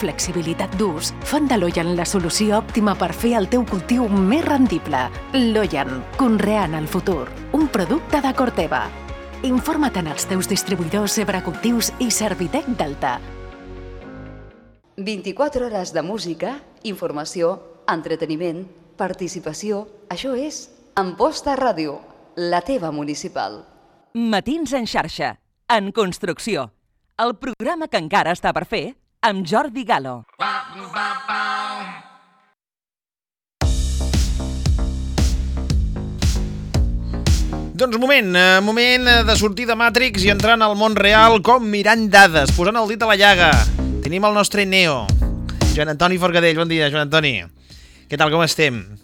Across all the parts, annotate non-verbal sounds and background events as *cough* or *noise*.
flexibilitat d'ús fan de Loyan la solució òptima per fer el teu cultiu més rendible. Loyan, conreant el futur. Un producte de Corteva. Informa't en els teus distribuïdors Cultius i Servitec Delta. 24 hores de música, informació, entreteniment, participació. Això és Amposta Ràdio, la teva municipal. Matins en xarxa, en construcció. El programa que encara està per fer amb Jordi Galo. Doncs moment, eh, moment de sortir de Matrix i entrar en el món real com mirant dades, posant el dit a la llaga. Tenim el nostre Neo, Joan Antoni Forcadell. Bon dia, Joan Antoni. Què tal, com estem?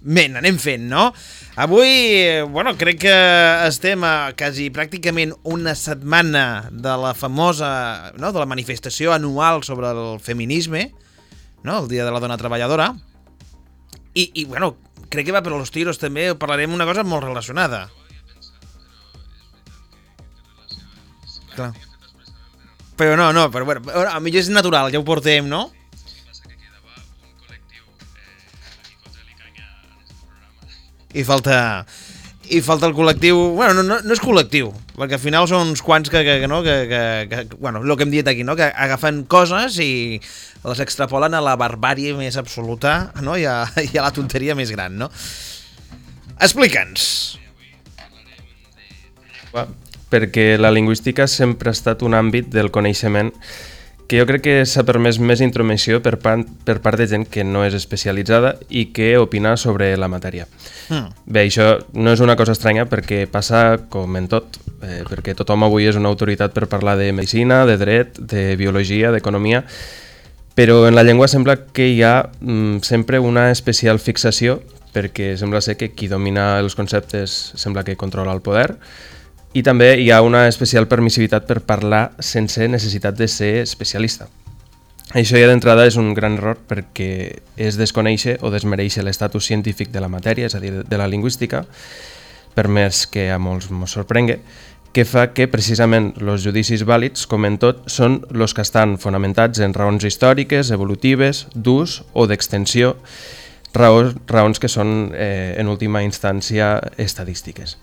Ben, anem fent, no? Avui, bueno, crec que estem a quasi pràcticament una setmana de la famosa, no?, de la manifestació anual sobre el feminisme, no?, el Dia de la Dona Treballadora. I, i bueno, crec que va per los tiros també, parlarem una cosa molt relacionada. Clar. Però no, no, però bueno, a millor és natural, ja ho portem, no? I falta i falta el col·lectiu, bueno, no, no, no és col·lectiu, perquè al final són uns quants que, que, que no, que, que, que, bueno, el que hem dit aquí, no? que agafen coses i les extrapolen a la barbàrie més absoluta no? I, a, i a la tonteria més gran, no? Explica'ns. Perquè la lingüística sempre ha estat un àmbit del coneixement que jo crec que s'ha permès més intromissió per part, per part de gent que no és especialitzada i que opina sobre la matèria. Mm. Bé, això no és una cosa estranya perquè passa com en tot, eh, perquè tothom avui és una autoritat per parlar de medicina, de dret, de biologia, d'economia, però en la llengua sembla que hi ha mm, sempre una especial fixació perquè sembla ser que qui domina els conceptes sembla que controla el poder, i també hi ha una especial permissivitat per parlar sense necessitat de ser especialista. Això ja d'entrada és un gran error perquè és desconèixer o desmereixer l'estatus científic de la matèria, és a dir, de la lingüística, per més que a molts ens sorprengue, que fa que precisament els judicis vàlids, com en tot, són els que estan fonamentats en raons històriques, evolutives, d'ús o d'extensió, raons, raons que són, eh, en última instància, estadístiques.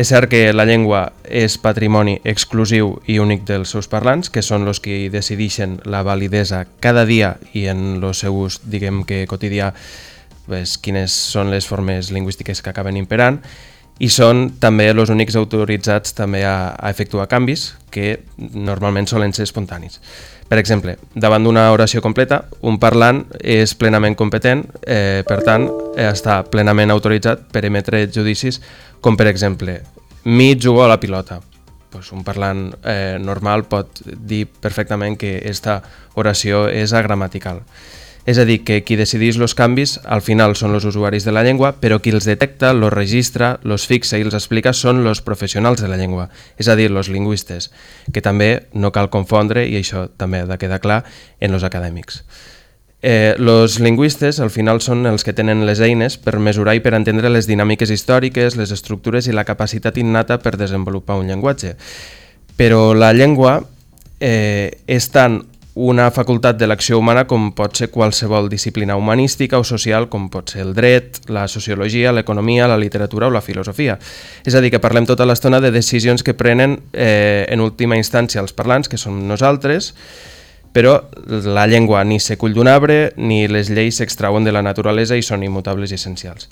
És cert que la llengua és patrimoni exclusiu i únic dels seus parlants, que són els que decideixen la validesa cada dia i en el seu ús, diguem que quotidià, pues, quines són les formes lingüístiques que acaben imperant, i són també els únics autoritzats també a, a efectuar canvis que normalment solen ser espontanis. Per exemple, davant d'una oració completa, un parlant és plenament competent, eh, per tant, està plenament autoritzat per emetre judicis com per exemple, mi jugo a la pilota. Pues un parlant eh, normal pot dir perfectament que aquesta oració és agramatical. És a dir, que qui decideix els canvis al final són els usuaris de la llengua, però qui els detecta, els registra, els fixa i els explica són els professionals de la llengua, és a dir, els lingüistes, que també no cal confondre, i això també ha de quedar clar, en els acadèmics. Eh, los lingüistes al final són els que tenen les eines per mesurar i per entendre les dinàmiques històriques, les estructures i la capacitat innata per desenvolupar un llenguatge. Però la llengua eh, és tant una facultat de l'acció humana com pot ser qualsevol disciplina humanística o social com pot ser el dret, la sociologia, l'economia, la literatura o la filosofia. És a dir, que parlem tota l'estona de decisions que prenen eh, en última instància els parlants, que som nosaltres, però la llengua ni s'acull d'un arbre ni les lleis s'extrauen de la naturalesa i són immutables i essencials.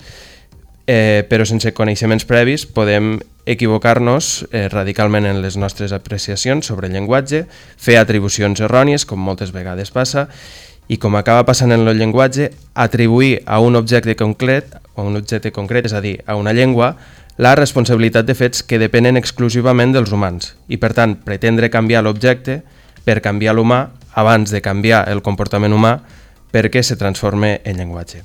Eh, però sense coneixements previs podem equivocar-nos eh, radicalment en les nostres apreciacions sobre el llenguatge, fer atribucions errònies, com moltes vegades passa, i com acaba passant en el llenguatge, atribuir a un objecte concret, a un objecte concret, és a dir, a una llengua, la responsabilitat de fets que depenen exclusivament dels humans i, per tant, pretendre canviar l'objecte per canviar l'humà abans de canviar el comportament humà perquè se transforme en llenguatge.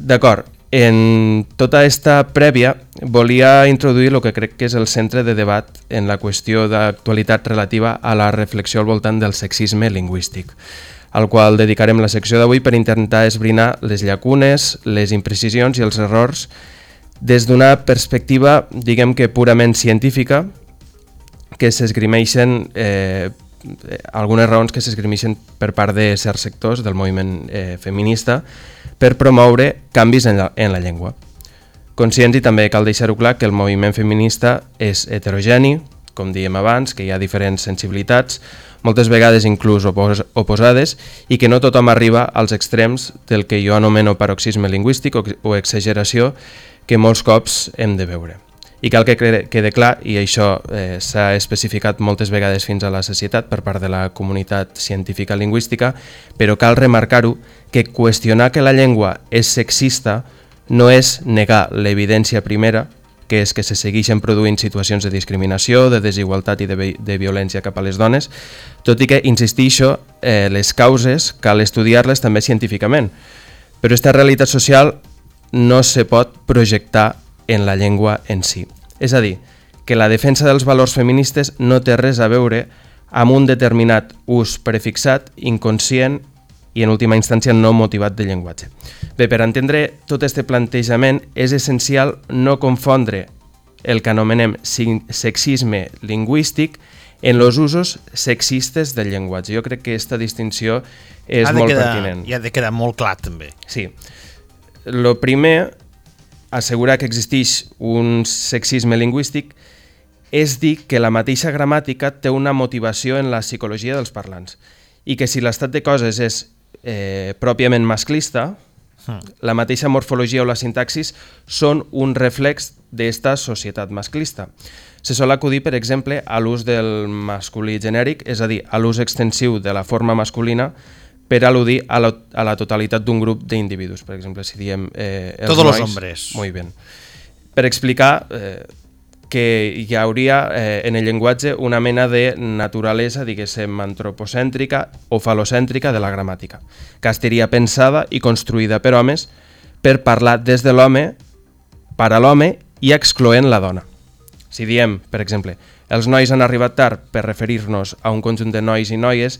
D'acord, en tota aquesta prèvia volia introduir el que crec que és el centre de debat en la qüestió d'actualitat relativa a la reflexió al voltant del sexisme lingüístic, al qual dedicarem la secció d'avui per intentar esbrinar les llacunes, les imprecisions i els errors des d'una perspectiva, diguem que purament científica, que s'esgrimeixen eh, algunes raons que s'esgrimixen per part de certs sectors del moviment eh, feminista per promoure canvis en la, en la llengua. Conscients i també cal deixar-ho clar que el moviment feminista és heterogeni, com diem abans, que hi ha diferents sensibilitats, moltes vegades inclús opos oposades, i que no tothom arriba als extrems del que jo anomeno paroxisme lingüístic o, o exageració que molts cops hem de veure. I cal que quede clar, i això eh, s'ha especificat moltes vegades fins a la societat per part de la comunitat científica lingüística, però cal remarcar-ho que qüestionar que la llengua és sexista no és negar l'evidència primera, que és que se segueixen produint situacions de discriminació, de desigualtat i de, de violència cap a les dones, tot i que, insistixo, eh, les causes cal estudiar-les també científicament. Però aquesta realitat social no se pot projectar en la llengua en si. És a dir, que la defensa dels valors feministes no té res a veure amb un determinat ús prefixat, inconscient i en última instància no motivat de llenguatge. Bé, per entendre tot aquest plantejament és essencial no confondre el que anomenem sexisme lingüístic en els usos sexistes del llenguatge. Jo crec que aquesta distinció és ha molt quedar, pertinent. I ha de quedar molt clar també. Sí. Lo primer, assegurar que existeix un sexisme lingüístic és dir que la mateixa gramàtica té una motivació en la psicologia dels parlants i que si l'estat de coses és eh, pròpiament masclista, hmm. la mateixa morfologia o la sintaxis són un reflex d'esta societat masclista. Se sol acudir, per exemple, a l'ús del masculí genèric, és a dir, a l'ús extensiu de la forma masculina per al·ludir a la, a la totalitat d'un grup d'individus. Per exemple, si diem... Eh, els Todos nois, los hombres. Muy bien. Per explicar eh, que hi hauria eh, en el llenguatge una mena de naturalesa, diguéssim, antropocèntrica o falocèntrica de la gramàtica, que estaria pensada i construïda per homes per parlar des de l'home, per a l'home i excloent la dona. Si diem, per exemple, els nois han arribat tard per referir-nos a un conjunt de nois i noies,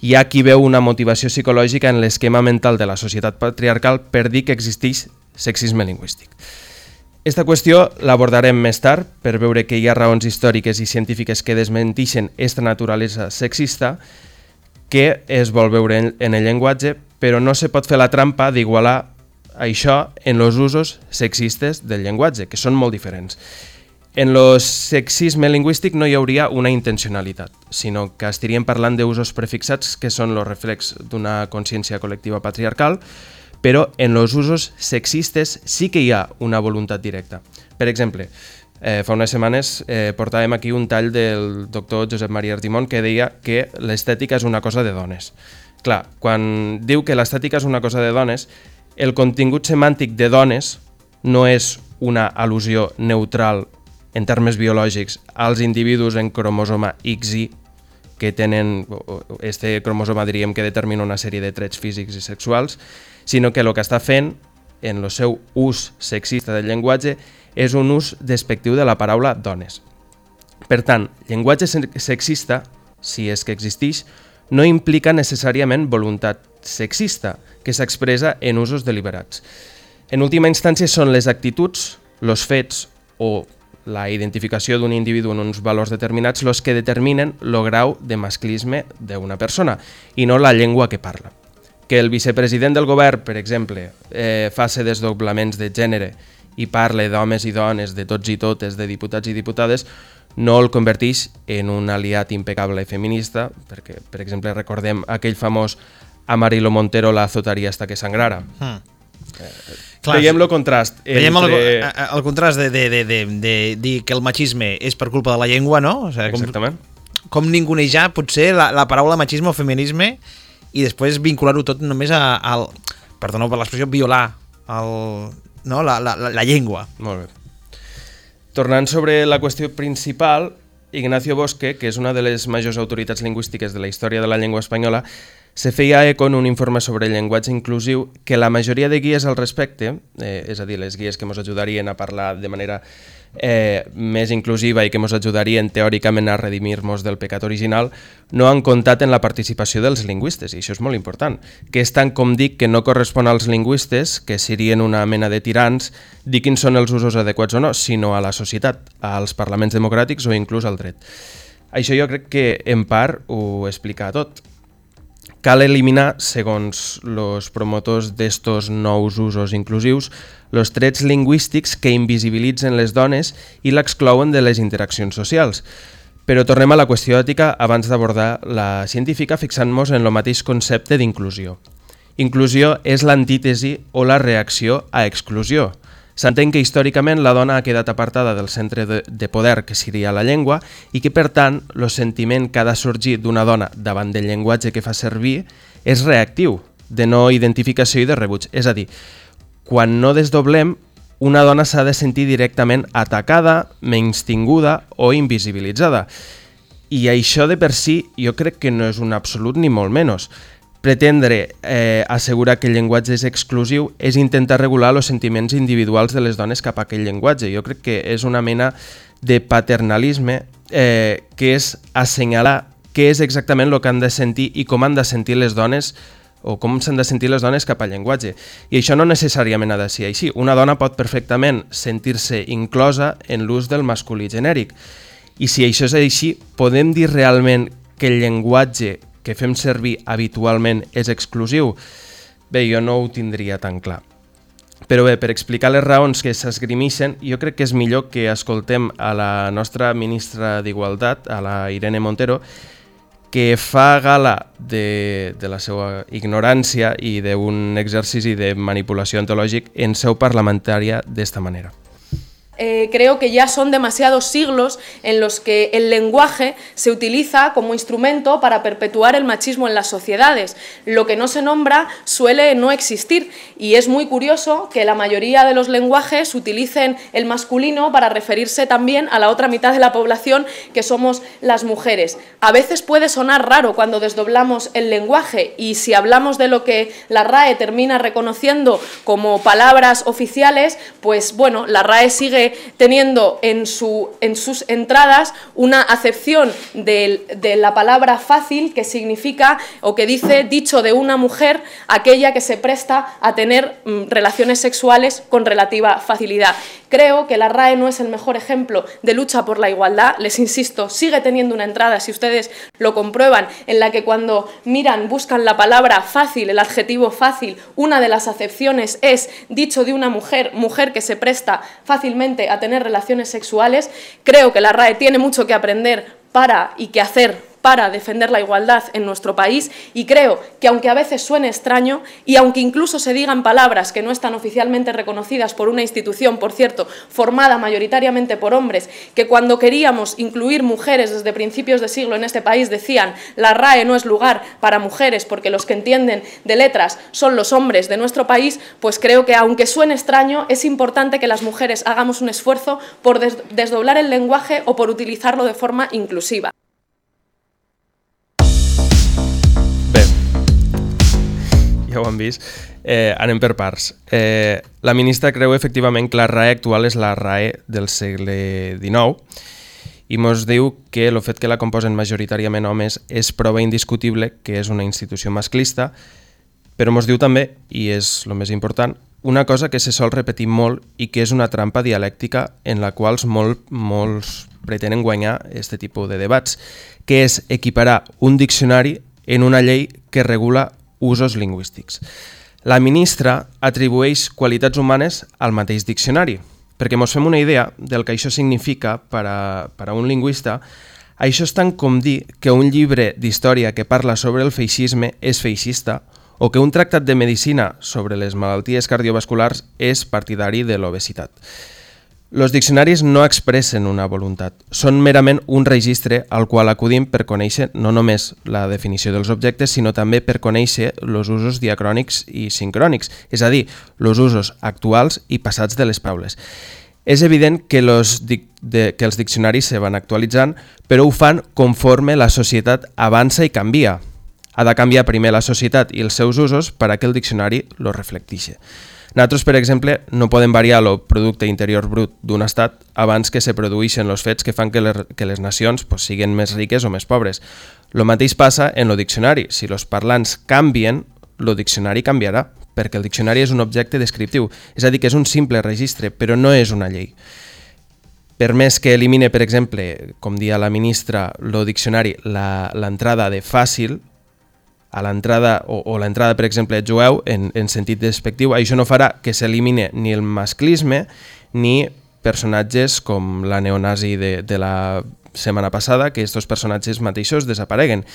hi ha qui veu una motivació psicològica en l'esquema mental de la societat patriarcal per dir que existeix sexisme lingüístic. Esta qüestió l'abordarem més tard per veure que hi ha raons històriques i científiques que desmentixen aquesta naturalesa sexista que es vol veure en, en el llenguatge, però no se pot fer la trampa d'igualar això en els usos sexistes del llenguatge, que són molt diferents. En el sexisme lingüístic no hi hauria una intencionalitat, sinó que estaríem parlant d'usos prefixats que són els reflex d'una consciència col·lectiva patriarcal, però en els usos sexistes sí que hi ha una voluntat directa. Per exemple, eh, fa unes setmanes eh, portàvem aquí un tall del doctor Josep Maria Artimon que deia que l'estètica és una cosa de dones. Clar, quan diu que l'estètica és una cosa de dones, el contingut semàntic de dones no és una al·lusió neutral en termes biològics als individus en cromosoma XY que tenen, este cromosoma diríem que determina una sèrie de trets físics i sexuals, sinó que el que està fent en el seu ús sexista del llenguatge és un ús despectiu de la paraula dones. Per tant, llenguatge sexista, si és que existeix, no implica necessàriament voluntat sexista, que s'expressa en usos deliberats. En última instància són les actituds, els fets o la identificació d'un individu en uns valors determinats els que determinen el grau de masclisme d'una persona i no la llengua que parla que el vicepresident del govern, per exemple, eh, faci desdoblaments de gènere i parle d'homes i dones, de tots i totes, de diputats i diputades, no el converteix en un aliat impecable feminista, perquè, per exemple, recordem aquell famós Amarilo Montero la azotaria hasta que sangrara. Hmm. Eh, Clar, veiem el contrast. Veiem entre... el, el contrast de, de, de, de, de dir que el machisme és per culpa de la llengua, no? O sigui, com, Exactament. Com ningunejar potser la, la paraula machisme o feminisme i després vincular-ho tot només a, al, perdoneu per l'expressió, violar el, no? la, la, la llengua. Molt bé. Tornant sobre la qüestió principal, Ignacio Bosque, que és una de les majors autoritats lingüístiques de la història de la llengua espanyola, se feia eco en un informe sobre el llenguatge inclusiu que la majoria de guies al respecte, eh, és a dir, les guies que ens ajudarien a parlar de manera eh, més inclusiva i que ens ajudarien teòricament a redimir-nos del pecat original, no han comptat en la participació dels lingüistes, i això és molt important, que és tant com dic que no correspon als lingüistes, que serien una mena de tirans, dir quins són els usos adequats o no, sinó a la societat, als parlaments democràtics o inclús al dret. Això jo crec que en part ho explica tot. Cal eliminar, segons els promotors d'estos nous usos inclusius, els trets lingüístics que invisibilitzen les dones i l'exclouen de les interaccions socials. Però tornem a la qüestió ètica abans d'abordar la científica fixant-nos en el mateix concepte d'inclusió. Inclusió és l'antítesi o la reacció a exclusió. S'entén que històricament la dona ha quedat apartada del centre de, de poder que seria la llengua i que per tant el sentiment que ha de sorgir d'una dona davant del llenguatge que fa servir és reactiu, de no identificació i de rebuig. És a dir, quan no desdoblem, una dona s'ha de sentir directament atacada, menystinguda o invisibilitzada. I això de per si jo crec que no és un absolut ni molt menys. Pretendre eh, assegurar que el llenguatge és exclusiu és intentar regular els sentiments individuals de les dones cap a aquell llenguatge. Jo crec que és una mena de paternalisme eh, que és assenyalar què és exactament el que han de sentir i com han de sentir les dones o com s'han de sentir les dones cap al llenguatge. I això no necessàriament ha de ser així. Una dona pot perfectament sentir-se inclosa en l'ús del masculí genèric. I si això és així, podem dir realment que el llenguatge que fem servir habitualment és exclusiu? Bé, jo no ho tindria tan clar. Però bé, per explicar les raons que s'esgrimixen, jo crec que és millor que escoltem a la nostra ministra d'Igualtat, a la Irene Montero, que fa gala de, de la seva ignorància i d'un exercici de manipulació ontològic en seu parlamentària d'esta manera. Eh, creo que ya son demasiados siglos en los que el lenguaje se utiliza como instrumento para perpetuar el machismo en las sociedades. Lo que no se nombra suele no existir y es muy curioso que la mayoría de los lenguajes utilicen el masculino para referirse también a la otra mitad de la población que somos las mujeres. A veces puede sonar raro cuando desdoblamos el lenguaje y si hablamos de lo que la RAE termina reconociendo como palabras oficiales, pues bueno, la RAE sigue teniendo en, su, en sus entradas una acepción de, la palabra fácil que significa o que dice dicho de una mujer aquella que se presta a tener mm, relaciones sexuales con relativa facilidad. Creo que la RAE no es el mejor ejemplo de lucha por la igualdad, les insisto, sigue teniendo una entrada, si ustedes lo comprueban, en la que cuando miran, buscan la palabra fácil, el adjetivo fácil, una de las acepciones es dicho de una mujer, mujer que se presta fácilmente a tener relaciones sexuales. Creo que la RAE tiene mucho que aprender para y que hacer para defender la igualdad en nuestro país y creo que aunque a veces suene extraño y aunque incluso se digan palabras que no están oficialmente reconocidas por una institución, por cierto, formada mayoritariamente por hombres, que cuando queríamos incluir mujeres desde principios de siglo en este país decían la RAE no es lugar para mujeres porque los que entienden de letras son los hombres de nuestro país, pues creo que aunque suene extraño, es importante que las mujeres hagamos un esfuerzo por desdoblar el lenguaje o por utilizarlo de forma inclusiva. Ja ho han vist. Eh, anem per parts. Eh, la ministra creu efectivament que la RAE actual és la RAE del segle XIX i mos diu que el fet que la composen majoritàriament homes és prova indiscutible que és una institució masclista, però mos diu també, i és el més important, una cosa que se sol repetir molt i que és una trampa dialèctica en la qual molt, molts pretenen guanyar aquest tipus de debats, que és equiparar un diccionari en una llei que regula usos lingüístics. La ministra atribueix qualitats humanes al mateix diccionari, perquè ens fem una idea del que això significa per a, per a un lingüista, això és tant com dir que un llibre d'història que parla sobre el feixisme és feixista o que un tractat de medicina sobre les malalties cardiovasculars és partidari de l'obesitat. Els diccionaris no expressen una voluntat, són merament un registre al qual acudim per conèixer no només la definició dels objectes, sinó també per conèixer els usos diacrònics i sincrònics, és a dir, els usos actuals i passats de les paraules. És evident que, los de, que els diccionaris se van actualitzant, però ho fan conforme la societat avança i canvia. Ha de canviar primer la societat i els seus usos per a que el diccionari lo reflecteixi. Nosaltres, per exemple, no podem variar el producte interior brut d'un estat abans que se produeixen els fets que fan que les, que les nacions pues, siguin més riques o més pobres. Lo mateix passa en el diccionari. Si els parlants canvien, el diccionari canviarà, perquè el diccionari és un objecte descriptiu, és a dir, que és un simple registre, però no és una llei. Per més que elimine, per exemple, com dia la ministra, el diccionari, l'entrada de fàcil, a l'entrada, o, o l'entrada, per exemple, jueu, en, en sentit despectiu, això no farà que s'elimine ni el masclisme ni personatges com la neonazi de, de la setmana passada, que aquests personatges mateixos desapareguen.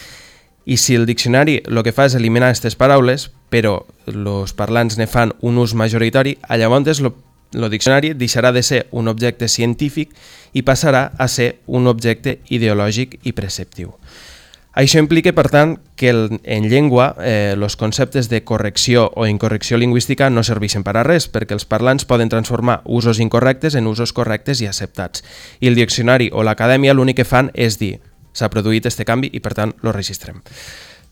I si el diccionari el que fa és eliminar aquestes paraules, però els parlants ne fan un ús majoritari, llavors el diccionari deixarà de ser un objecte científic i passarà a ser un objecte ideològic i preceptiu. Això implica, per tant, que el, en llengua eh, els conceptes de correcció o incorrecció lingüística no serveixen per a res, perquè els parlants poden transformar usos incorrectes en usos correctes i acceptats. I el diccionari o l'acadèmia l'únic que fan és dir s'ha produït este canvi i, per tant, lo registrem.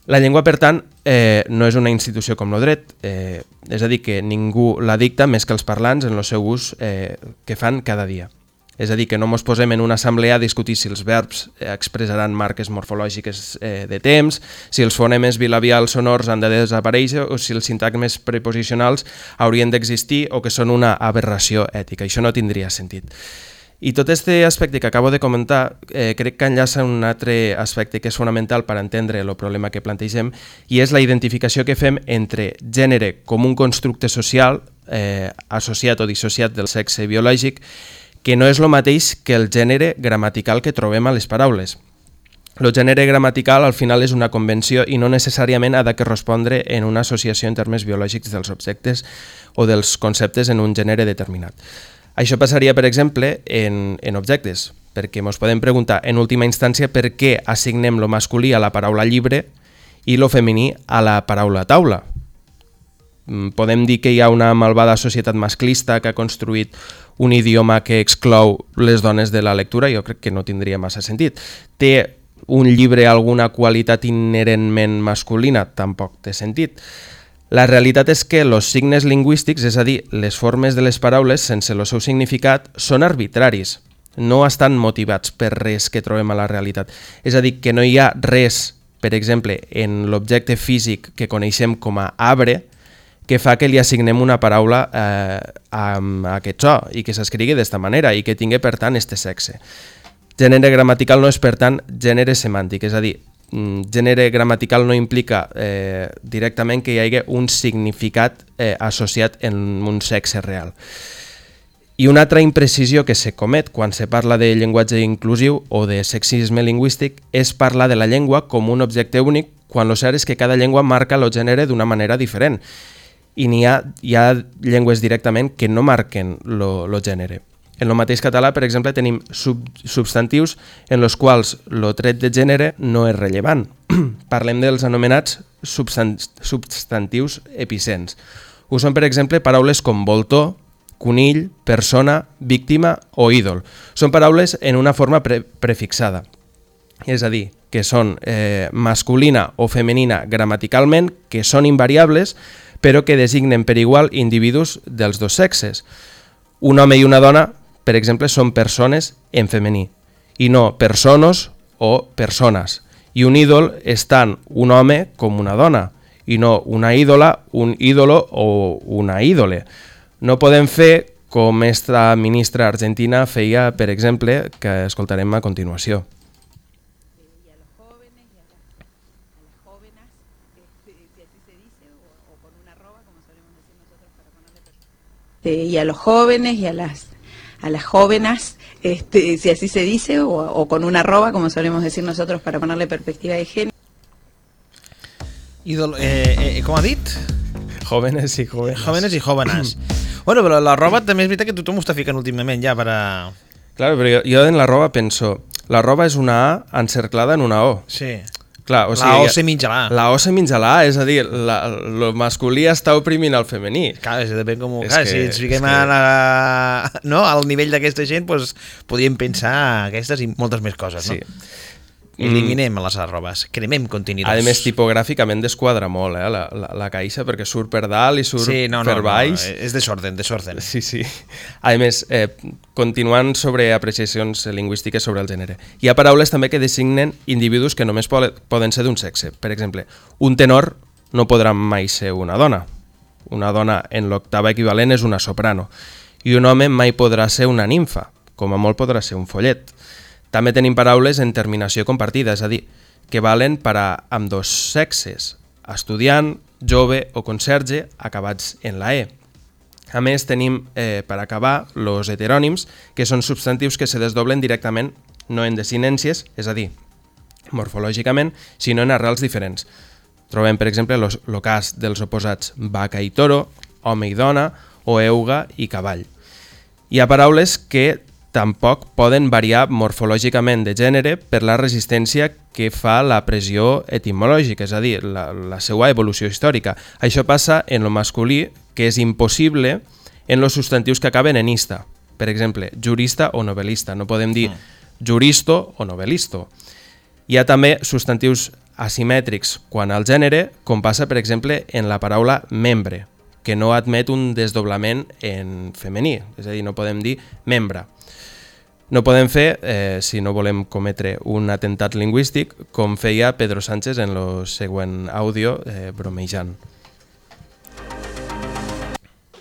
La llengua, per tant, eh, no és una institució com el dret, eh, és a dir, que ningú la dicta més que els parlants en el seu ús eh, que fan cada dia. És a dir, que no ens posem en una assemblea a discutir si els verbs eh, expressaran marques morfològiques eh, de temps, si els fonemes bilabials sonors han de desaparèixer o si els sintagmes preposicionals haurien d'existir o que són una aberració ètica. Això no tindria sentit. I tot aquest aspecte que acabo de comentar eh, crec que enllaça un altre aspecte que és fonamental per entendre el problema que plantegem i és la identificació que fem entre gènere com un constructe social eh, associat o dissociat del sexe biològic que no és el mateix que el gènere gramatical que trobem a les paraules. El gènere gramatical al final és una convenció i no necessàriament ha de correspondre en una associació en termes biològics dels objectes o dels conceptes en un gènere determinat. Això passaria, per exemple, en, en objectes, perquè ens podem preguntar en última instància per què assignem lo masculí a la paraula llibre i lo femení a la paraula taula. Mm, Podem dir que hi ha una malvada societat masclista que ha construït un idioma que exclou les dones de la lectura, jo crec que no tindria massa sentit. Té un llibre alguna qualitat inherentment masculina? Tampoc té sentit. La realitat és que els signes lingüístics, és a dir, les formes de les paraules sense el seu significat, són arbitraris. No estan motivats per res que trobem a la realitat. És a dir, que no hi ha res, per exemple, en l'objecte físic que coneixem com a arbre, que fa que li assignem una paraula eh, amb aquest so i que s'escrigui d'esta manera i que tingui, per tant, este sexe. Gènere gramatical no és, per tant, gènere semàntic, és a dir, mm, gènere gramatical no implica eh, directament que hi hagi un significat eh, associat en un sexe real. I una altra imprecisió que se comet quan se parla de llenguatge inclusiu o de sexisme lingüístic és parlar de la llengua com un objecte únic quan lo cert és que cada llengua marca el gènere d'una manera diferent i n'hi ha, hi ha llengües directament que no marquen el gènere. En el mateix català, per exemple, tenim sub, substantius en els quals el tret de gènere no és rellevant. *clears throat* Parlem dels anomenats substan substantius epicents. Ho són, per exemple, paraules com voltor, conill, persona, víctima o ídol. Són paraules en una forma pre prefixada. És a dir, que són eh, masculina o femenina gramaticalment, que són invariables, però que designen per igual individus dels dos sexes. Un home i una dona, per exemple, són persones en femení, i no persones o persones. I un ídol és tant un home com una dona, i no una ídola, un ídolo o una ídole. No podem fer com esta ministra argentina feia, per exemple, que escoltarem a continuació. Este, y a los jóvenes y a las a las jóvenes, este, si así se dice, o, o con una arroba, como solemos decir nosotros para ponerle perspectiva de género. Eh, eh, com ha dit? Jóvenes i jóvenes. Jóvenes i jóvenes. *clears throat* bueno, però la roba també és veritat que tothom ho està ficant últimament ja per a... Claro, però jo, jo en la roba penso, la roba és una A encerclada en una O. Sí. Clar, o La sigui, O se menja la A. La O se menja la A, és a dir, la, el masculí està oprimint el femení. Clar, és depèn com... És Clar, que- si ens fiquem que- a la, no, al nivell d'aquesta gent, pues, podríem pensar aquestes i moltes més coses, Sí. No? Eliminem les arrobes, cremem contenidors. A més, tipogràficament desquadra molt eh, la, la, la caixa, perquè surt per dalt i surt sí, no, no, per baix. No, és desorden, desorden. Sí, sí. A més, eh, continuant sobre apreciacions lingüístiques sobre el gènere, hi ha paraules també que designen individus que només poden ser d'un sexe. Per exemple, un tenor no podrà mai ser una dona. Una dona en l'octava equivalent és una soprano. I un home mai podrà ser una nimfa, com a molt podrà ser un follet. També tenim paraules en terminació compartida, és a dir, que valen per a amb dos sexes, estudiant, jove o conserge acabats en la E. A més, tenim, eh, per acabar, los heterònims, que són substantius que se desdoblen directament no en desinències, és a dir, morfològicament, sinó en arrels diferents. Trobem, per exemple, el cas dels oposats vaca i toro, home i dona, o euga i cavall. Hi ha paraules que tampoc poden variar morfològicament de gènere per la resistència que fa la pressió etimològica, és a dir, la, la seva evolució històrica. Això passa en lo masculí, que és impossible en els substantius que acaben en ista. Per exemple, jurista o novel·lista. No podem dir mm. juristo o novelisto. Hi ha també substantius asimètrics quan al gènere, com passa, per exemple, en la paraula membre, que no admet un desdoblament en femení, és a dir, no podem dir membre. No podem fer, eh, si no volem cometre un atemptat lingüístic, com feia Pedro Sánchez en el següent àudio, eh, bromejant.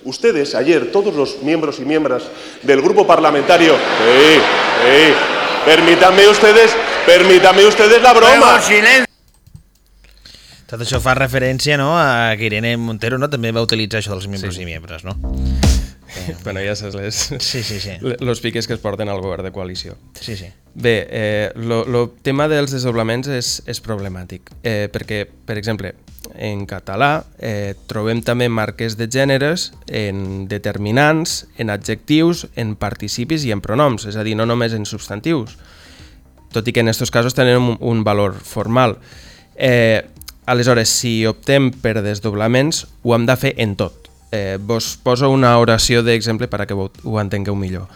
Ustedes, ayer, todos los miembros y miembros del grupo parlamentario... Sí, sí, permítanme ustedes, permítanme ustedes la broma. Tot això fa referència no, a que Irene Montero no, també va utilitzar això dels membres sí. i membres, no? Eh, *laughs* bueno, ja saps les, sí, sí, sí. *laughs* los piques que es porten al govern de coalició. Sí, sí. Bé, eh, lo, lo tema dels desdoblaments és, és problemàtic, eh, perquè, per exemple, en català eh, trobem també marques de gèneres en determinants, en adjectius, en participis i en pronoms, és a dir, no només en substantius, tot i que en aquests casos tenen un, un valor formal. Eh, Aleshores, si optem per desdoblaments, ho hem de fer en tot. Eh, vos poso una oració d'exemple perquè ho, ho entengueu millor.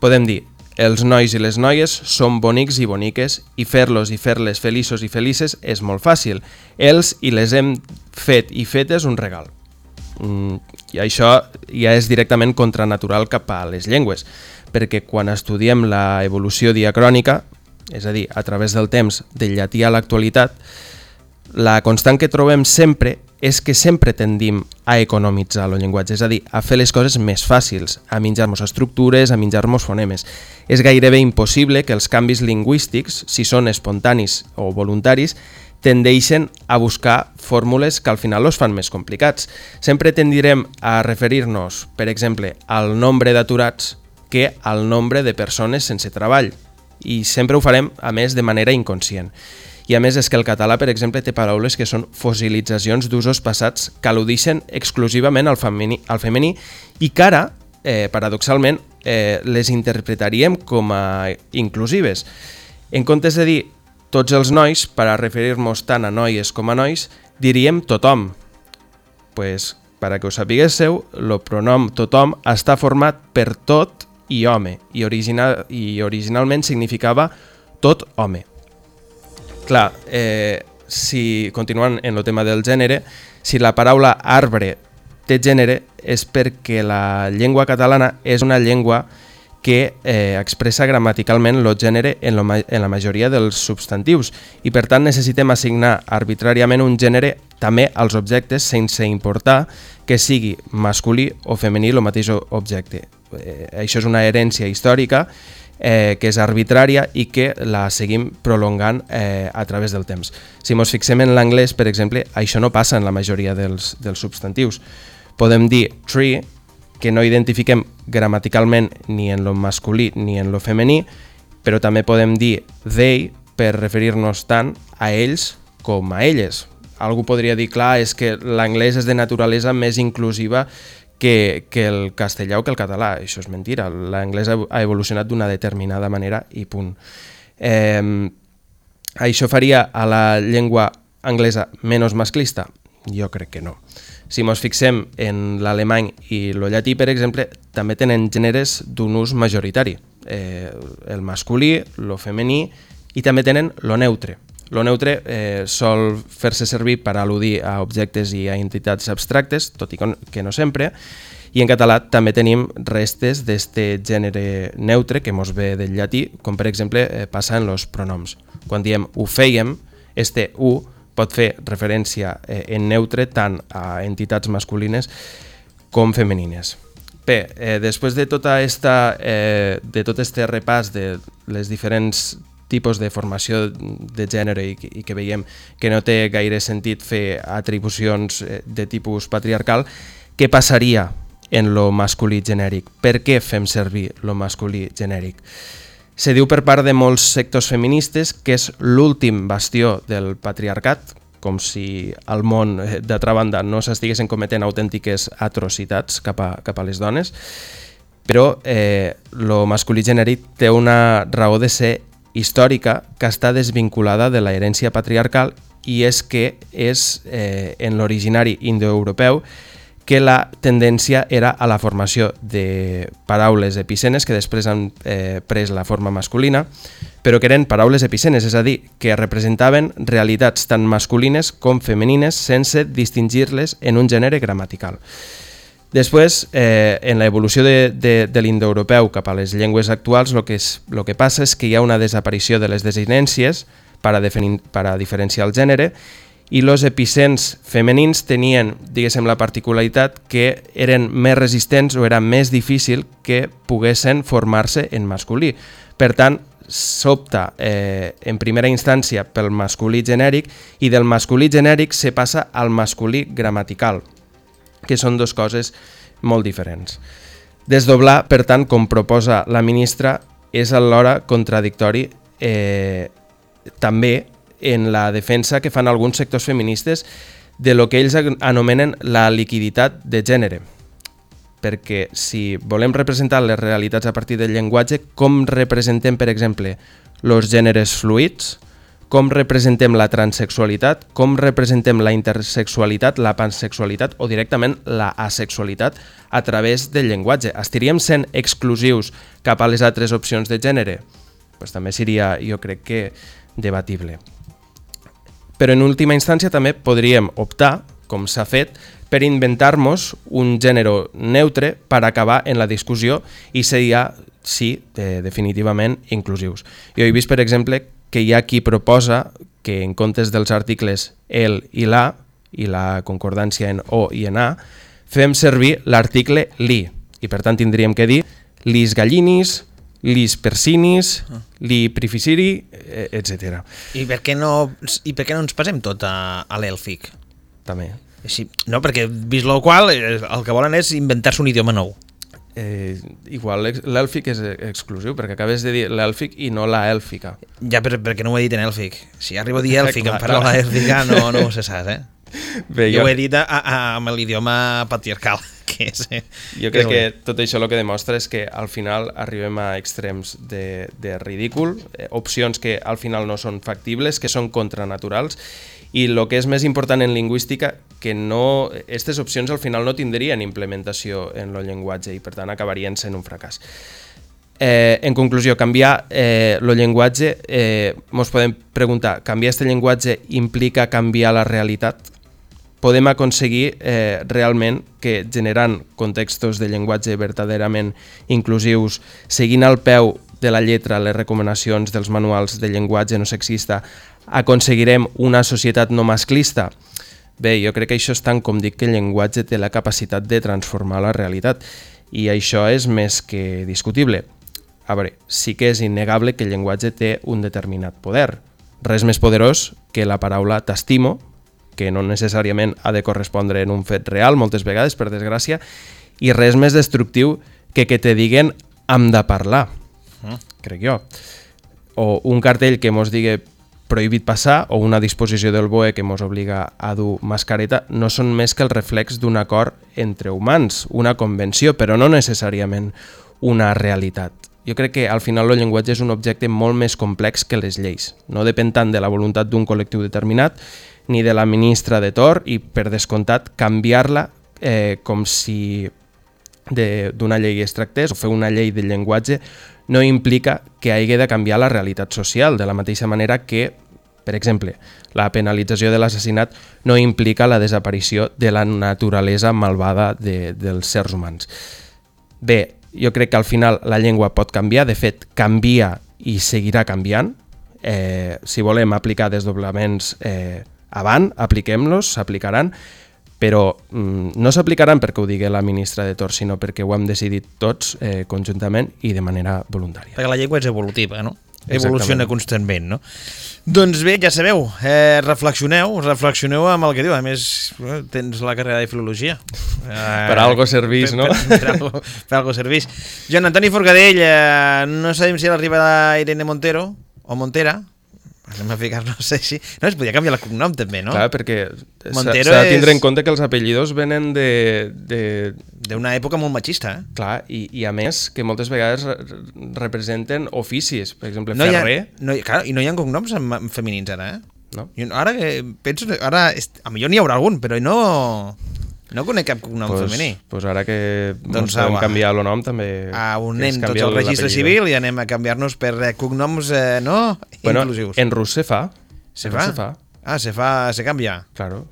Podem dir, els nois i les noies són bonics i boniques i fer-los i fer-les feliços i felices és molt fàcil. Els i les hem fet i fetes un regal. Mm, I això ja és directament contranatural cap a les llengües, perquè quan estudiem la evolució diacrònica, és a dir, a través del temps, del llatí a l'actualitat, la constant que trobem sempre és que sempre tendim a economitzar el llenguatge, és a dir, a fer les coses més fàcils, a menjar-nos estructures, a menjar-nos fonemes. És gairebé impossible que els canvis lingüístics, si són espontanis o voluntaris, tendeixen a buscar fórmules que al final els fan més complicats. Sempre tendirem a referir-nos, per exemple, al nombre d'aturats que al nombre de persones sense treball. I sempre ho farem, a més, de manera inconscient. I a més és que el català, per exemple, té paraules que són fossilitzacions d'usos passats que al·ludixen exclusivament al femení, al femení i que ara, eh, paradoxalment, eh, les interpretaríem com a inclusives. En comptes de dir tots els nois, per a referir-nos tant a noies com a nois, diríem tothom. pues, per a que ho sapiguéssiu, el pronom tothom està format per tot i home, i, original, i originalment significava tot home. Clar, eh, si continuant en el tema del gènere, si la paraula arbre té gènere és perquè la llengua catalana és una llengua que eh, expressa gramaticalment el gènere en, lo, en la majoria dels substantius i per tant necessitem assignar arbitràriament un gènere també als objectes sense importar que sigui masculí o femení el mateix objecte. Eh, això és una herència històrica eh, que és arbitrària i que la seguim prolongant eh, a través del temps. Si ens fixem en l'anglès, per exemple, això no passa en la majoria dels, dels substantius. Podem dir tree, que no identifiquem gramaticalment ni en lo masculí ni en lo femení, però també podem dir they per referir-nos tant a ells com a elles. Algú podria dir, clar, és que l'anglès és de naturalesa més inclusiva que, que el castellà o que el català. Això és mentira. L'anglès ha evolucionat d'una determinada manera i punt. Eh, això faria a la llengua anglesa menys masclista? Jo crec que no. Si ens fixem en l'alemany i el llatí, per exemple, també tenen gèneres d'un ús majoritari. Eh, el masculí, el femení i també tenen lo neutre. Lo neutre eh, sol fer-se servir per al·ludir a objectes i a entitats abstractes, tot i que no sempre, i en català també tenim restes d'este gènere neutre que mos ve del llatí, com per exemple eh, passa en els pronoms. Quan diem ho fèiem, este u pot fer referència eh, en neutre tant a entitats masculines com femenines. Bé, eh, després de tota esta, eh, de tot este repàs de les diferents tipus de formació de gènere i, i que veiem que no té gaire sentit fer atribucions eh, de tipus patriarcal, què passaria en lo masculí genèric? Per què fem servir lo masculí genèric? Se diu per part de molts sectors feministes que és l'últim bastió del patriarcat, com si al món, eh, d'altra banda, no s'estiguessin cometent autèntiques atrocitats cap a, cap a les dones, però eh, lo masculí genèric té una raó de ser històrica que està desvinculada de la herència patriarcal i és que és eh, en l'originari indoeuropeu que la tendència era a la formació de paraules epicenes que després han eh, pres la forma masculina, però que eren paraules epicenes, és a dir, que representaven realitats tan masculines com femenines sense distingir-les en un gènere gramatical. Després, eh, en l'evolució de, de, de l'indoeuropeu cap a les llengües actuals, el que, és, lo que passa és que hi ha una desaparició de les desinències per a, definir, per a diferenciar el gènere i els epicents femenins tenien, diguéssim, la particularitat que eren més resistents o era més difícil que poguessin formar-se en masculí. Per tant, s'opta eh, en primera instància pel masculí genèric i del masculí genèric se passa al masculí gramatical, que són dues coses molt diferents. Desdoblar, per tant, com proposa la ministra, és alhora contradictori eh, també en la defensa que fan alguns sectors feministes de lo que ells anomenen la liquiditat de gènere. Perquè si volem representar les realitats a partir del llenguatge, com representem, per exemple, els gèneres fluids, com representem la transexualitat, com representem la intersexualitat, la pansexualitat o directament la asexualitat a través del llenguatge. Estaríem sent exclusius cap a les altres opcions de gènere? Pues també seria, jo crec que, debatible però en última instància també podríem optar, com s'ha fet, per inventar-nos un gènere neutre per acabar en la discussió i seria, sí, definitivament inclusius. Jo he vist, per exemple, que hi ha qui proposa que en comptes dels articles el i la, i la concordància en o i en a, fem servir l'article li, i per tant tindríem que dir lis gallinis, lis persinis, ah. li prificiri, eh, etc. I per què no, i per què no ens passem tot a, a l'èlfic? També. Sí, no, perquè vist lo qual eh, el que volen és inventar-se un idioma nou. Eh, igual l'èlfic és exclusiu, perquè acabes de dir l'èlfic i no la èlfica. Ja, però perquè no ho he dit en èlfic. Si arribo a dir *laughs* èlfic en paraula èlfica, no, no ho se sap, eh? Bé, jo... jo ho he dit a, a, amb l'idioma patriarcal *laughs* que és... Eh, jo crec que, que tot això el que demostra és que al final arribem a extrems de, de ridícul, eh, opcions que al final no són factibles, que són contranaturals, i el que és més important en lingüística, que no, aquestes opcions al final no tindrien implementació en el llenguatge i per tant acabarien sent un fracàs. Eh, en conclusió, canviar eh, el llenguatge, eh, podem preguntar, canviar aquest llenguatge implica canviar la realitat? podem aconseguir eh, realment que generant contextos de llenguatge verdaderament inclusius, seguint al peu de la lletra les recomanacions dels manuals de llenguatge no sexista, aconseguirem una societat no masclista? Bé, jo crec que això és tant com dic que el llenguatge té la capacitat de transformar la realitat i això és més que discutible. A veure, sí que és innegable que el llenguatge té un determinat poder. Res més poderós que la paraula t'estimo que no necessàriament ha de correspondre en un fet real, moltes vegades, per desgràcia, i res més destructiu que que te diguen hem de parlar, crec jo. O un cartell que mos digui prohibit passar o una disposició del BOE que mos obliga a dur mascareta no són més que el reflex d'un acord entre humans, una convenció, però no necessàriament una realitat. Jo crec que al final el llenguatge és un objecte molt més complex que les lleis. No depèn tant de la voluntat d'un col·lectiu determinat, ni de la ministra de Tor i, per descomptat, canviar-la eh, com si d'una llei es tractés o fer una llei del llenguatge no implica que hagi de canviar la realitat social, de la mateixa manera que, per exemple, la penalització de l'assassinat no implica la desaparició de la naturalesa malvada de, dels sers humans. Bé, jo crec que al final la llengua pot canviar, de fet, canvia i seguirà canviant. Eh, si volem aplicar desdoblaments eh, avant, apliquem-los, s'aplicaran, però mm, no s'aplicaran perquè ho digui la ministra de Torts, sinó perquè ho hem decidit tots eh, conjuntament i de manera voluntària. Perquè la llengua és evolutiva, no? Exactament. Evoluciona constantment, no? Doncs bé, ja sabeu, eh, reflexioneu, reflexioneu amb el que diu. A més, eh, tens la carrera de filologia. Eh, *laughs* Per algo servís, per, no? Per, per, algo, per algo servís. Joan Antoni Forcadell, eh, no sabem si l'arriba Irene Montero o Montera, anem a ficar, no sé si... No, es podia canviar el cognom també, no? Clar, perquè s'ha de tindre és- en compte que els apellidos venen de... de D'una època molt machista, eh? clar, i, i a més que moltes vegades re- representen oficis, per exemple, No hi ha, ferrer, no, clar, I no hi ha cognoms en, en femenins ara, eh? no? Jo, ara que penso, ara, a millor n'hi haurà algun, però no, no conec cap cognom pues, femení. Pues ara que Doncs podem canviar el nom també... Ah, unem canvia al registre civil i anem a canviar-nos per eh, cognoms, eh, no? Bueno, Inclusius. en rus se fa. Se fa? Se fa, Ah, se fa, se canvia. claro.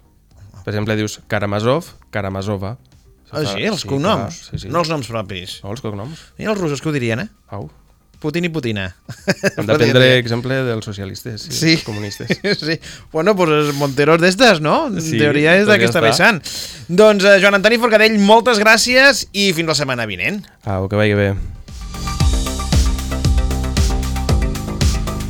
Per exemple, dius Karamazov, Karamazova. Ah, sí, els cognoms, clar, sí, sí. no els noms propis. No, els cognoms. I els russos que ho dirien, eh? Au. Putin i Putina. Hem *laughs* de prendre exemple dels socialistes i Sí. dels comunistes. *laughs* sí. Bueno, pues els Monteros d'estes, no? En Sí, teoria és doncs d'aquesta vessant. Doncs, eh, Joan Antoni Forcadell, moltes gràcies i fins la setmana vinent. Au, que vagi bé.